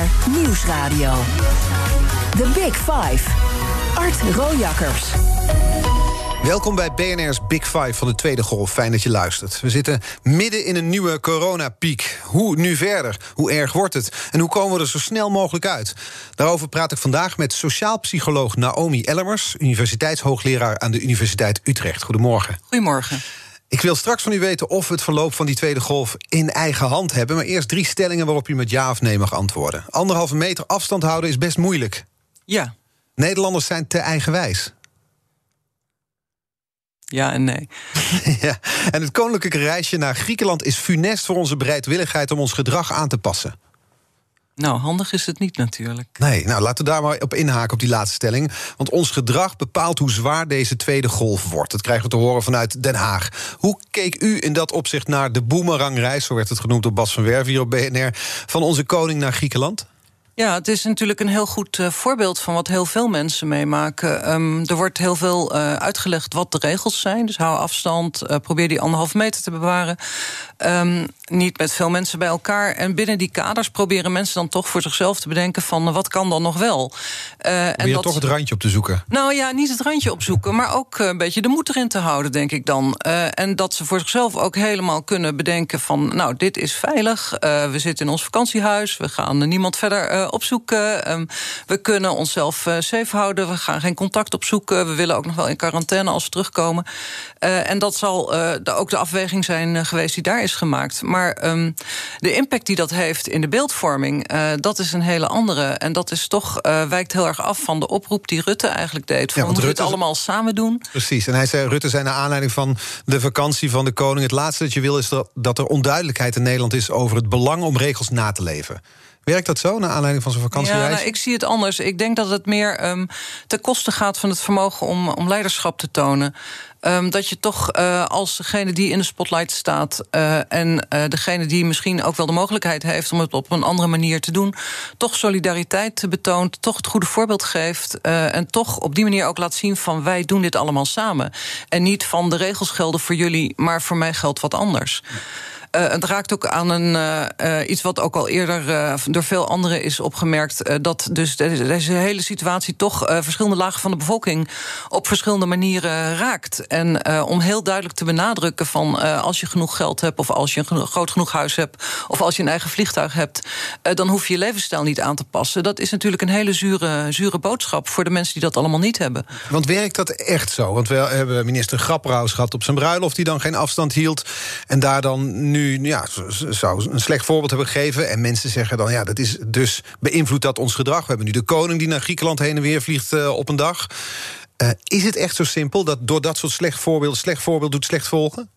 BNR Nieuwsradio. The Big Five. Art Rojakkers. Welkom bij BNR's Big Five van de tweede golf. Fijn dat je luistert. We zitten midden in een nieuwe coronapiek. Hoe nu verder? Hoe erg wordt het? En hoe komen we er zo snel mogelijk uit? Daarover praat ik vandaag met sociaal psycholoog Naomi Ellemers... universiteitshoogleraar aan de Universiteit Utrecht. Goedemorgen. Goedemorgen. Ik wil straks van u weten of we het verloop van die tweede golf in eigen hand hebben. Maar eerst drie stellingen waarop u met ja of nee mag antwoorden. Anderhalve meter afstand houden is best moeilijk. Ja. Nederlanders zijn te eigenwijs. Ja en nee. ja. En het koninklijke reisje naar Griekenland is funest voor onze bereidwilligheid om ons gedrag aan te passen. Nou, handig is het niet natuurlijk. Nee, nou laten we daar maar op inhaken op die laatste stelling. Want ons gedrag bepaalt hoe zwaar deze tweede golf wordt. Dat krijgen we te horen vanuit Den Haag. Hoe keek u in dat opzicht naar de boemerangreis, zo werd het genoemd door Bas van Werven hier op BNR, van onze koning naar Griekenland? Ja, het is natuurlijk een heel goed uh, voorbeeld van wat heel veel mensen meemaken. Um, er wordt heel veel uh, uitgelegd wat de regels zijn. Dus hou afstand, uh, probeer die anderhalf meter te bewaren. Um, niet met veel mensen bij elkaar. En binnen die kaders proberen mensen dan toch voor zichzelf te bedenken van wat kan dan nog wel. Uh, en je dat... toch het randje op te zoeken? Nou ja, niet het randje opzoeken, maar ook een beetje de moed erin te houden, denk ik dan. Uh, en dat ze voor zichzelf ook helemaal kunnen bedenken van nou, dit is veilig. Uh, we zitten in ons vakantiehuis, we gaan niemand verder opzoeken. Um, we kunnen onszelf safe houden, we gaan geen contact opzoeken. We willen ook nog wel in quarantaine als we terugkomen. en dat zal de, ook de afweging zijn geweest die daar is gemaakt. Maar maar um, de impact die dat heeft in de beeldvorming, uh, dat is een hele andere. En dat is toch uh, wijkt heel erg af van de oproep die Rutte eigenlijk deed. Van, ja, we het allemaal samen doen. Precies. En hij zei: Rutte zei naar aanleiding van de vakantie van de koning. Het laatste dat je wil is dat, dat er onduidelijkheid in Nederland is over het belang om regels na te leven. Werkt dat zo, naar aanleiding van zijn vakantiereis? Ja, nou, ik zie het anders. Ik denk dat het meer um, ten koste gaat van het vermogen om, om leiderschap te tonen. Um, dat je toch uh, als degene die in de spotlight staat... Uh, en uh, degene die misschien ook wel de mogelijkheid heeft... om het op een andere manier te doen... toch solidariteit betoont, toch het goede voorbeeld geeft... en toch op die manier ook laat zien van wij doen dit allemaal samen. En niet van de regels gelden voor jullie, maar voor mij geldt wat anders. Ja. Uh, het raakt ook aan een, uh, iets wat ook al eerder door veel anderen is opgemerkt. dat dus deze hele situatie toch verschillende lagen van de bevolking op verschillende manieren raakt. En om heel duidelijk te benadrukken van als je genoeg geld hebt, of als je een groot genoeg huis hebt, of als je een eigen vliegtuig hebt, dan hoef je je levensstijl niet aan te passen. Dat is natuurlijk een hele zure, zure boodschap voor de mensen die dat allemaal niet hebben. Want werkt dat echt zo? Want we hebben minister Grapperhaus gehad op zijn bruiloft, die dan geen afstand hield. En daar dan nu nu ja, zou een slecht voorbeeld hebben gegeven. En mensen zeggen dan, ja, dat is dus beïnvloedt dat ons gedrag. We hebben nu de koning die naar Griekenland heen en weer vliegt uh, op een dag. Uh, is het echt zo simpel dat door dat soort slecht voorbeeld, slecht voorbeeld doet slecht volgen?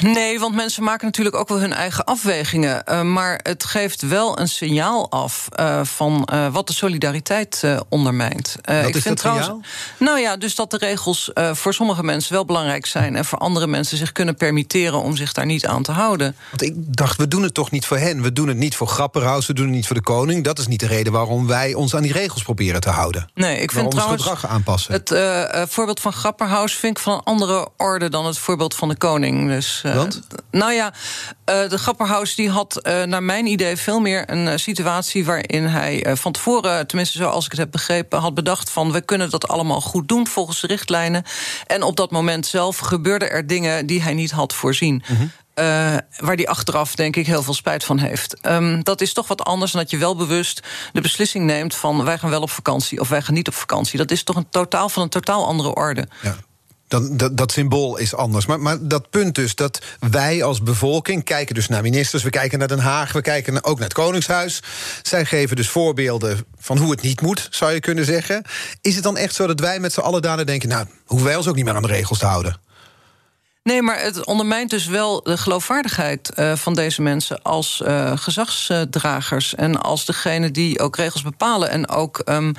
Nee, want mensen maken natuurlijk ook wel hun eigen afwegingen. Uh, maar het geeft wel een signaal af uh, van uh, wat de solidariteit ondermijnt. wat ik is vind trouwens. Signaal? Nou ja, dus dat de regels voor sommige mensen wel belangrijk zijn. En voor andere mensen zich kunnen permitteren om zich daar niet aan te houden. Want ik dacht, we doen het toch niet voor hen. We doen het niet voor Grapperhaus, we doen het niet voor de koning. Dat is niet de reden waarom wij ons aan die regels proberen te houden. Nee, ik vind trouwens. gedrag aanpassen. Het voorbeeld van Grapperhaus vind ik van een andere orde dan het voorbeeld van de koning. Dus. Want? Nou ja, uh, de Grapperhaus die had uh, naar mijn idee veel meer een situatie waarin hij van tevoren, tenminste zoals ik het heb begrepen, had bedacht van we kunnen dat allemaal goed doen volgens de richtlijnen. En op dat moment zelf gebeurden er dingen die hij niet had voorzien. Mm -hmm. Uh, waar die achteraf, denk ik, heel veel spijt van heeft. Um, dat is toch wat anders dan dat je wel bewust de beslissing neemt van wij gaan wel op vakantie of wij gaan niet op vakantie. Dat is toch een totaal van een totaal andere orde. Ja. Dan, dat, symbool is anders. Maar, maar, dat punt dus dat wij als bevolking kijken dus naar ministers... we kijken naar Den Haag, we kijken ook naar het Koningshuis. Zij geven dus voorbeelden van hoe het niet moet, zou je kunnen zeggen. Is het dan echt zo dat wij met z'n allen daarna denken... nou, hoeven wij ons ook niet meer aan de regels te houden? Nee, maar het ondermijnt dus wel de geloofwaardigheid uh, van deze mensen als uh, gezagsdragers en als degene die ook regels bepalen en ook um,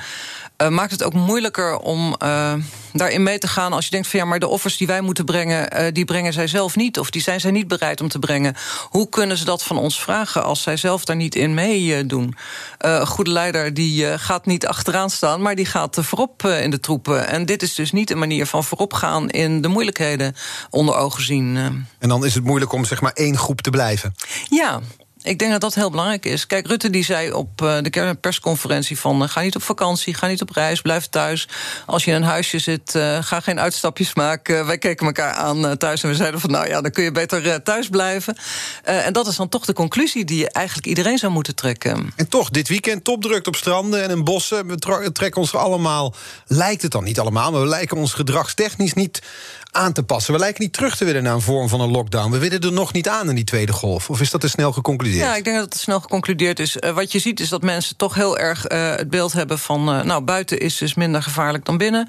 uh, maakt het ook moeilijker om uh, daarin mee te gaan als je denkt van ja, maar de offers die wij moeten brengen, uh, die brengen zij zelf niet of die zijn zij niet bereid om te brengen. Hoe kunnen ze dat van ons vragen als zij zelf daar niet in meedoen? een goede leider die gaat niet achteraan staan, maar die gaat voorop in de troepen. En dit is dus niet een manier van voorop gaan in de moeilijkheden onder ogen zien. En dan is het moeilijk om zeg maar één groep te blijven. Ja, ik denk dat dat heel belangrijk is. Kijk, Rutte die zei op uh, de persconferentie van... Uh, ga niet op vakantie, ga niet op reis, blijf thuis. Als je in een huisje zit, uh, ga geen uitstapjes maken. wij keken elkaar aan thuis en we zeiden van... nou ja, dan kun je beter thuis blijven. en dat is dan toch de conclusie die eigenlijk iedereen zou moeten trekken. En toch, dit weekend topdrukt op stranden en in bossen. We trekken ons allemaal, lijkt het dan niet allemaal... maar we lijken ons gedragstechnisch niet aan te passen. We lijken niet terug te willen naar een vorm van een lockdown. We willen er nog niet aan in die tweede golf. Of is dat te snel geconcludeerd? Ja, ik denk dat het snel geconcludeerd is. Uh, wat je ziet is dat mensen toch heel erg uh, het beeld hebben van... Uh, nou, buiten is dus minder gevaarlijk dan binnen.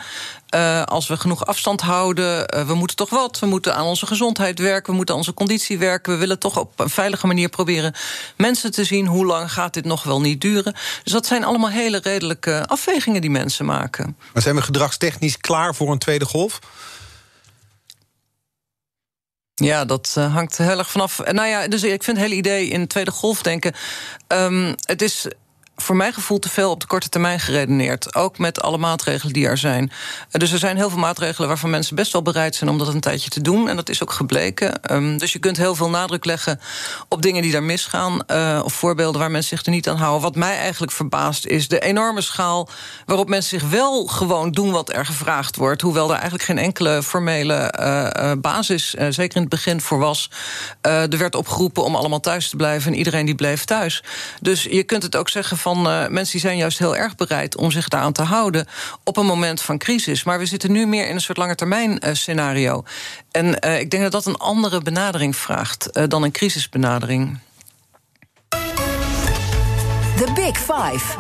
als we genoeg afstand houden, we moeten toch wat. We moeten aan onze gezondheid werken, we moeten aan onze conditie werken. We willen toch op een veilige manier proberen mensen te zien... hoe lang gaat dit nog wel niet duren. Dus dat zijn allemaal hele redelijke afwegingen die mensen maken. Maar zijn we gedragstechnisch klaar voor een tweede golf? Ja, dat uh, hangt heel erg vanaf. Nou ja, dus ik vind het hele idee in de tweede golf denken. Um, het is voor mijn gevoel te veel op de korte termijn geredeneerd. Ook met alle maatregelen die er zijn. Eh, dus er zijn heel veel maatregelen waarvan mensen best wel bereid zijn om dat een tijdje te doen. En dat is ook gebleken. Ehm, dus je kunt heel veel nadruk leggen op dingen die daar misgaan. Uh, of voorbeelden waar mensen zich er niet aan houden. Wat mij eigenlijk verbaast is de enorme schaal waarop mensen zich wel gewoon doen wat er gevraagd wordt. Hoewel er eigenlijk geen enkele formele uh, basis, zeker in het begin, voor was. er werd opgeroepen om allemaal thuis te blijven en iedereen die bleef thuis. Dus je kunt het ook zeggen van van uh, mensen die zijn juist heel erg bereid om zich daaraan te houden op een moment van crisis. Maar we zitten nu meer in een soort lange termijn uh, scenario. En uh, ik denk dat dat een andere benadering vraagt dan een crisisbenadering. The Big Five.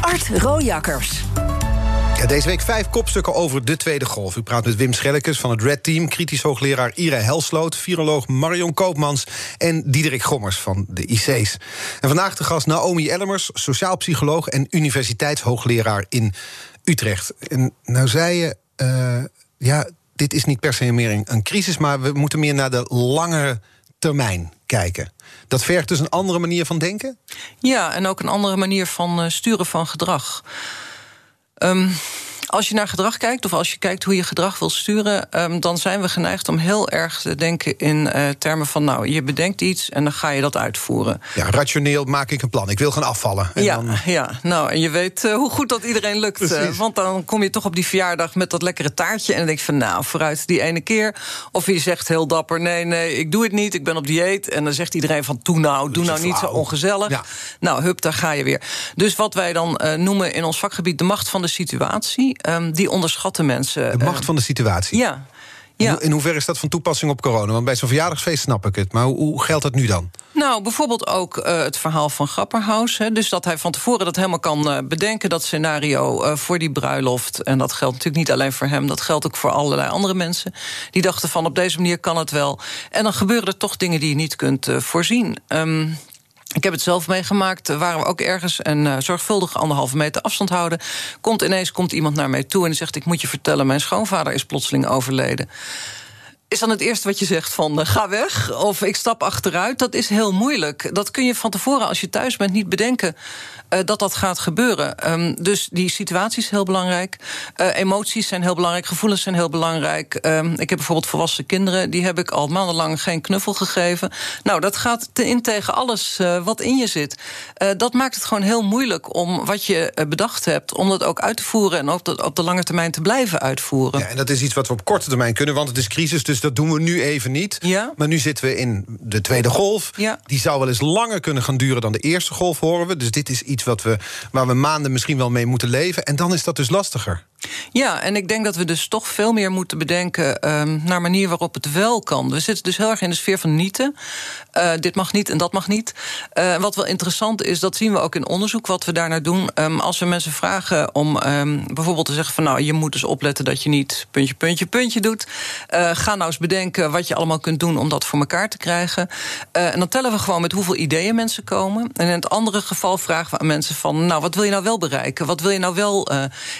Art Rojakkers. Deze week vijf kopstukken over de tweede golf. U praat met Wim Schellekes van het Red Team... kritisch hoogleraar Ira Helsloot... viroloog Marion Koopmans en Diederik Gommers van de IC's. En vandaag de gast Naomi Ellemers, sociaal psycholoog... en universiteitshoogleraar in Utrecht. En nou zei je, uh, ja, dit is niet per se meer een crisis... maar we moeten meer naar de langere termijn kijken. Dat vergt dus een andere manier van denken? Ja, en ook een andere manier van uh, sturen van gedrag. Um, als je naar gedrag kijkt, of als je kijkt hoe je gedrag wil sturen, um, dan zijn we geneigd om heel erg te denken in uh, termen van: nou, je bedenkt iets en dan ga je dat uitvoeren. Ja, rationeel maak ik een plan. Ik wil gaan afvallen. En ja, dan... ja, nou, en je weet uh, hoe goed dat iedereen lukt. Uh, want dan kom je toch op die verjaardag met dat lekkere taartje en dan denk je van: nou, vooruit die ene keer. Of je zegt heel dapper: nee, nee, ik doe het niet, ik ben op dieet. En dan zegt iedereen van: doe nou, doe nou niet zo ongezellig. Ja. Nou, hup, daar ga je weer. Dus wat wij dan noemen in ons vakgebied de macht van de situatie. Um, die onderschatten mensen. De macht van de situatie? Ja. ja. In hoeverre is dat van toepassing op corona? Want bij zo'n verjaardagsfeest snap ik het. Maar hoe, hoe geldt dat nu dan? Nou, bijvoorbeeld ook uh, het verhaal van Grapperhaus. Hè, dus dat hij van tevoren dat helemaal kan uh, bedenken, dat scenario uh, voor die bruiloft. En dat geldt natuurlijk niet alleen voor hem, dat geldt ook voor allerlei andere mensen. Die dachten van op deze manier kan het wel. En dan gebeuren er toch dingen die je niet kunt voorzien. Um, ik heb het zelf meegemaakt. Waren we ook ergens en uh, zorgvuldig anderhalve meter afstand houden. Komt ineens komt iemand naar mij toe en zegt: Ik moet je vertellen, mijn schoonvader is plotseling overleden is dan het eerste wat je zegt van uh, ga weg of ik stap achteruit. Dat is heel moeilijk. Dat kun je van tevoren als je thuis bent niet bedenken uh, dat dat gaat gebeuren. Um, dus die situatie is heel belangrijk. Uh, emoties zijn heel belangrijk, gevoelens zijn heel belangrijk. Um, ik heb bijvoorbeeld volwassen kinderen, die heb ik al maandenlang geen knuffel gegeven. Nou, dat gaat in tegen alles wat in je zit. dat maakt het gewoon heel moeilijk om wat je bedacht hebt, om dat ook uit te voeren en de, op de lange termijn te blijven uitvoeren. Ja, en dat is iets wat we op korte termijn kunnen, want het is crisis, dus dus dat doen we nu even niet. Ja. Maar nu zitten we in de tweede golf. Ja. Die zou wel eens langer kunnen gaan duren dan de eerste golf, horen we. Dus dit is iets wat we, waar we maanden misschien wel mee moeten leven. En dan is dat dus lastiger. Ja, en ik denk dat we dus toch veel meer moeten bedenken um, naar manier waarop het wel kan. We zitten dus heel erg in de sfeer van nieten. Uh, dit mag niet en dat mag niet. Uh, wat wel interessant is, dat zien we ook in onderzoek wat we daarnaar doen. Um, als we mensen vragen om um, bijvoorbeeld te zeggen van nou, je moet dus opletten dat je niet puntje, puntje, puntje doet. Uh, ga nou eens bedenken wat je allemaal kunt doen om dat voor elkaar te krijgen. en dan tellen we gewoon met hoeveel ideeën mensen komen. En in het andere geval vragen we aan mensen van nou, wat wil je nou wel bereiken? Wat wil je nou wel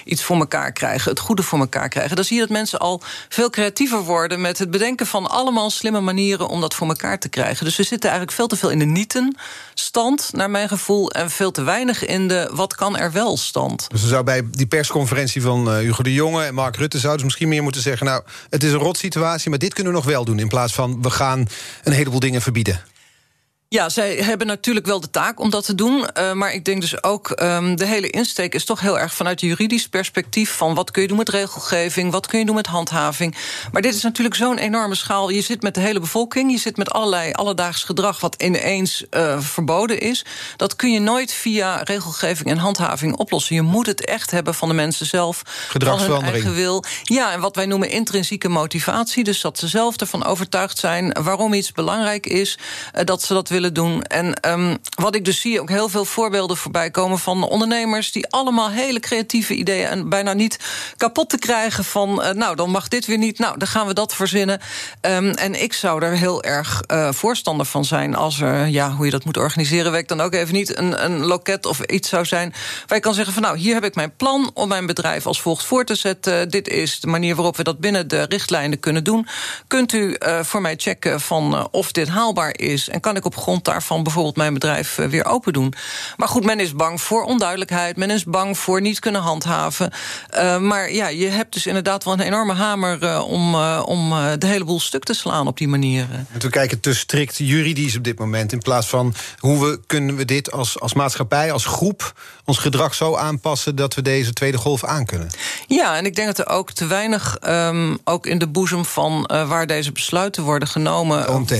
iets voor elkaar krijgen, het goede voor elkaar krijgen. Dan zie je dat mensen al veel creatiever worden met het bedenken van allemaal slimme manieren om dat voor elkaar te krijgen. Dus we zitten eigenlijk veel te veel in de nieten-stand, naar mijn gevoel, en veel te weinig in de wat kan er wel stand. Dus er zou bij die persconferentie van uh, Hugo de Jonge en Mark Rutte zouden ze misschien meer moeten zeggen: Nou, het is een rot situatie, maar dit kunnen we nog wel doen. In plaats van we gaan een heleboel dingen verbieden. Ja, zij hebben natuurlijk wel de taak om dat te doen. Uh, maar ik denk dus ook, um, de hele insteek is toch heel erg vanuit juridisch perspectief... van wat kun je doen met regelgeving, wat kun je doen met handhaving. Maar dit is natuurlijk zo'n enorme schaal. Je zit met de hele bevolking, je zit met allerlei alledaags gedrag... wat ineens uh, verboden is. Dat kun je nooit via regelgeving en handhaving oplossen. Je moet het echt hebben van de mensen zelf. Gedragsverandering. Van hun eigen wil. Ja, en wat wij noemen intrinsieke motivatie. Dus dat ze zelf ervan overtuigd zijn waarom iets belangrijk is... Uh, dat ze dat willen doen. En um, wat ik dus zie, ook heel veel voorbeelden voorbij komen van ondernemers die allemaal hele creatieve ideeën en bijna niet kapot te krijgen van, uh, nou dan mag dit weer niet, nou dan gaan we dat verzinnen. Um, en ik zou er heel erg uh, voorstander van zijn als er, ja, hoe je dat moet organiseren, ik dan ook even niet, een, een loket of iets zou zijn waar je kan zeggen van, nou hier heb ik mijn plan om mijn bedrijf als volgt voor te zetten. Dit is de manier waarop we dat binnen de richtlijnen kunnen doen. Kunt u uh, voor mij checken van of dit haalbaar is en kan ik op grond daarvan bijvoorbeeld mijn bedrijf eh, weer open doen. Maar goed, men is bang voor onduidelijkheid. Men is bang voor niet kunnen handhaven. Uh, maar ja, je hebt dus inderdaad wel een enorme hamer uh, om, uh, om de hele boel stuk te slaan op die manier. We kijken te strikt juridisch op dit moment. In plaats van hoe we, kunnen we dit als, als maatschappij, als groep, ons gedrag zo aanpassen dat we deze tweede golf aankunnen. Ja, en ik denk dat er ook te weinig, um, ook in de boezem van waar deze besluiten worden genomen. OMT.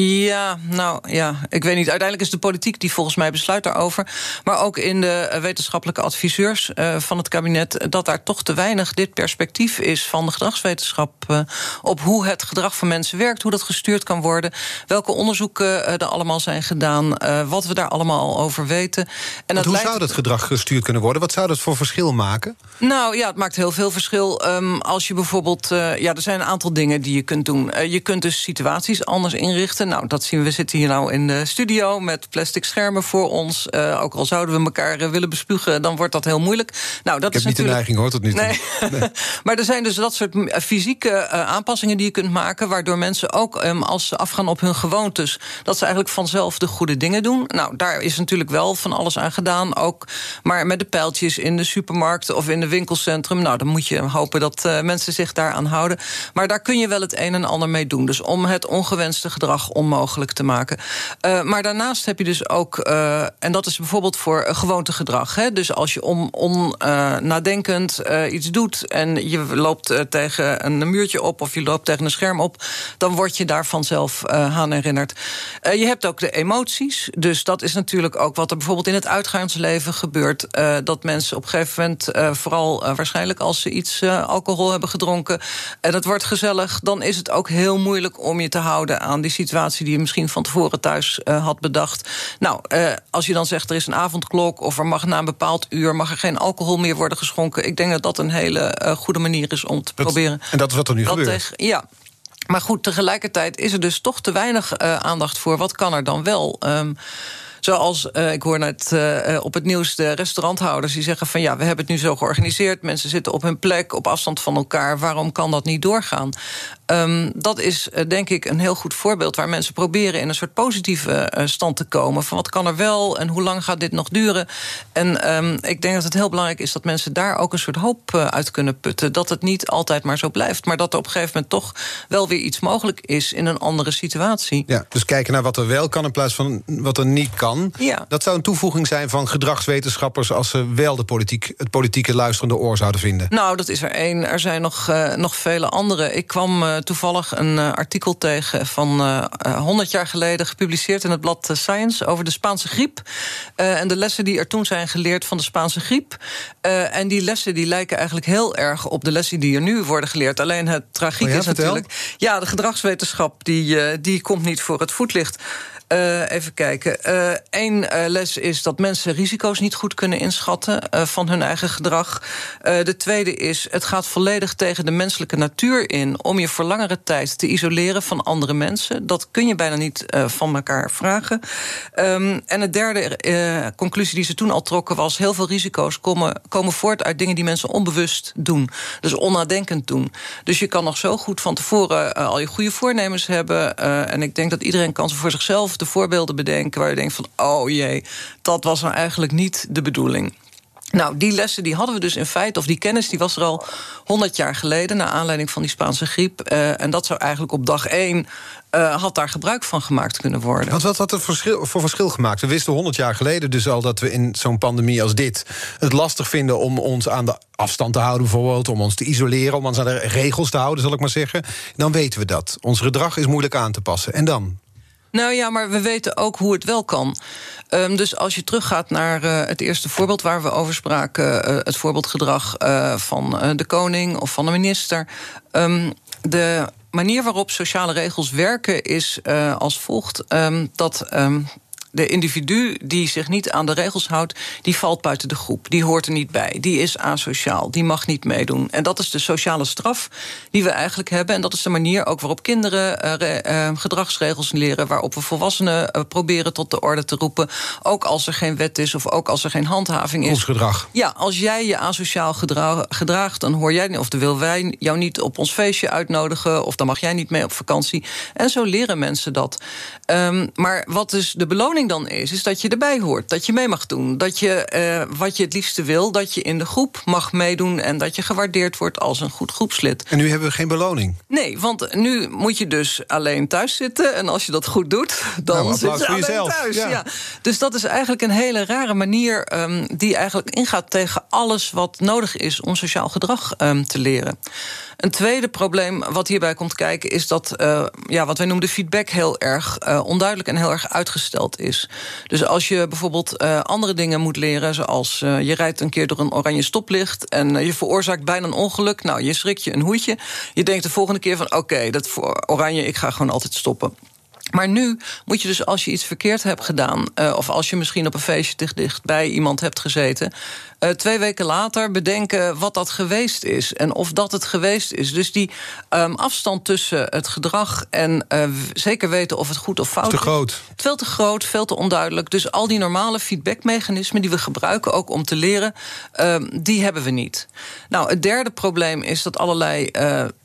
Ja, nou ja, ik weet niet. Uiteindelijk is de politiek die volgens mij besluit daarover. Maar ook in de eh, wetenschappelijke adviseurs uh, van het kabinet... dat daar toch te weinig dit perspectief is van de gedragswetenschap... Uh, op hoe het gedrag van mensen werkt, hoe dat gestuurd kan worden... welke onderzoeken er allemaal zijn gedaan, wat we daar allemaal over weten. En dat hoe leidt... zou dat gedrag gestuurd kunnen worden? Wat zou dat voor verschil maken? Nou ja, het maakt heel veel verschil. Um, als je bijvoorbeeld, ja, er zijn een aantal dingen die je kunt doen. je kunt dus situaties anders inrichten nou, dat zien we. We zitten hier nou in de studio met plastic schermen voor ons. Uh, ook al zouden we elkaar uh, willen bespugen, dan wordt dat heel moeilijk. Nou, dat Ik heb niet de neiging, hoor, tot nu toe. Nee. nee. maar er zijn dus dat soort fysieke uh, aanpassingen die je kunt maken... waardoor mensen ook, um, als ze afgaan op hun gewoontes... dat ze eigenlijk vanzelf de goede dingen doen. Nou, daar is natuurlijk wel van alles aan gedaan. Ook maar met de pijltjes in de supermarkt of in de winkelcentrum... nou, dan moet je hopen dat mensen zich daaraan houden. Maar daar kun je wel het een en ander mee doen. Dus om het ongewenste gedrag onmogelijk te maken. Uh, maar daarnaast heb je dus ook, uh, en dat is bijvoorbeeld voor gewoontegedrag. Hè? Dus als je on, on nadenkend iets doet en je loopt tegen een muurtje op of je loopt tegen een scherm op, dan word je daar vanzelf aan herinnerd. je hebt ook de emoties. Dus dat is natuurlijk ook wat er bijvoorbeeld in het uitgaansleven gebeurt. dat mensen op een gegeven moment, vooral waarschijnlijk als ze iets alcohol hebben gedronken en het wordt gezellig, dan is het ook heel moeilijk om je te houden aan die situatie die je misschien van tevoren thuis uh, had bedacht. Nou, uh, als je dan zegt er is een avondklok of er mag na een bepaald uur mag er geen alcohol meer worden geschonken. Ik denk dat dat een hele uh, goede manier is om te dat, proberen. En dat is wat er nu gebeurt. Tegen, ja. Maar goed, tegelijkertijd is er dus toch te weinig aandacht voor. Wat kan er dan wel? Um, Zoals, uh, ik hoor net uh, op het nieuws de restauranthouders die zeggen van ja, we hebben het nu zo georganiseerd. Mensen zitten op hun plek, op afstand van elkaar. Waarom kan dat niet doorgaan? Um, dat is denk ik een heel goed voorbeeld waar mensen proberen in een soort positieve stand te komen. Van wat kan er wel en hoe lang gaat dit nog duren? En um, ik denk dat het heel belangrijk is dat mensen daar ook een soort hoop uit kunnen putten. Dat het niet altijd maar zo blijft, maar dat er op een gegeven moment toch wel weer iets mogelijk is in een andere situatie. Ja, dus kijken naar wat er wel kan in plaats van wat er niet kan. Ja. Dat zou een toevoeging zijn van gedragswetenschappers als ze wel de politiek, het politieke luisterende oor zouden vinden. Nou, dat is er één. Er zijn nog, uh, nog vele andere. Ik kwam uh, toevallig een uh, artikel tegen van 100 jaar geleden gepubliceerd in het blad Science over de Spaanse griep. en de lessen die er toen zijn geleerd van de Spaanse griep. en die lessen die lijken eigenlijk heel erg op de lessen die er nu worden geleerd. Alleen het tragiek oh ja, is vertel. natuurlijk. Ja, de gedragswetenschap die, die komt niet voor het voetlicht. Uh, even kijken. Eén uh, les is dat mensen risico's niet goed kunnen inschatten van hun eigen gedrag. de tweede is, het gaat volledig tegen de menselijke natuur in om je voor langere tijd te isoleren van andere mensen. Dat kun je bijna niet van elkaar vragen. Um, en de derde conclusie die ze toen al trokken was: heel veel risico's komen, komen voort uit dingen die mensen onbewust doen. Dus onnadenkend doen. Dus je kan nog zo goed van tevoren al je goede voornemens hebben. en ik denk dat iedereen kan voor zichzelf de voorbeelden bedenken waar je denkt van oh jee, dat was nou eigenlijk niet de bedoeling. Nou, die lessen die hadden we dus in feite, of die kennis die was er al 100 jaar geleden, naar aanleiding van die Spaanse griep. Uh, en dat zou eigenlijk op dag één uh, had daar gebruik van gemaakt kunnen worden. Want wat had er verschil, voor verschil gemaakt? We wisten 100 jaar geleden dus al dat we in zo'n pandemie als dit het lastig vinden om ons aan de afstand te houden, bijvoorbeeld, om ons te isoleren, om ons aan de regels te houden, zal ik maar zeggen. Dan weten we dat. Ons gedrag is moeilijk aan te passen. En dan? Nou ja, maar we weten ook hoe het wel kan. Um, dus als je teruggaat naar uh, het eerste voorbeeld waar we over spraken, uh, het voorbeeldgedrag uh, van de koning of van de minister. Um, de manier waarop sociale regels werken is als volgt: um, dat de individu die zich niet aan de regels houdt, die valt buiten de groep. Die hoort er niet bij. Die is asociaal. Die mag niet meedoen. En dat is de sociale straf die we eigenlijk hebben. En dat is de manier ook waarop kinderen uh, uh, gedragsregels leren. Waarop we volwassenen uh, proberen tot de orde te roepen. Ook als er geen wet is of ook als er geen handhaving is. Ons gedrag. Ja, als jij je asociaal gedra gedraagt, dan hoor jij of dan wil wij jou niet op ons feestje uitnodigen. Of dan mag jij niet mee op vakantie. En zo leren mensen dat. Um, maar wat is de beloning? Dan is, is dat je erbij hoort. Dat je mee mag doen. Dat je uh, wat je het liefste wil, dat je in de groep mag meedoen. En dat je gewaardeerd wordt als een goed groepslid. En nu hebben we geen beloning. Nee, want nu moet je dus alleen thuis zitten. En als je dat goed doet, dan nou, zit je alleen jezelf. thuis. Ja. ja. Dus dat is eigenlijk een hele rare manier um, die eigenlijk ingaat tegen alles wat nodig is om sociaal gedrag um, te leren. Een tweede probleem wat hierbij komt kijken is dat uh, ja, wat wij noemen de feedback heel erg uh, onduidelijk en heel erg uitgesteld is. Dus als je bijvoorbeeld uh, andere dingen moet leren, zoals je rijdt een keer door een oranje stoplicht en je veroorzaakt bijna een ongeluk, nou je schrikt je een hoedje. Je denkt de volgende keer van oké, dat oranje, ik ga gewoon altijd stoppen. Maar nu moet je dus als je iets verkeerd hebt gedaan, uh, of als je misschien op een feestje dicht, dicht bij iemand hebt gezeten, uh, twee weken later bedenken wat dat geweest is en of dat het geweest is. Dus die um, afstand tussen het gedrag en uh, zeker weten of het goed of fout is. Te groot. Is, veel te groot, veel te onduidelijk. Dus al die normale feedbackmechanismen die we gebruiken ook om te leren, uh, die hebben we niet. Nou, het derde probleem is dat allerlei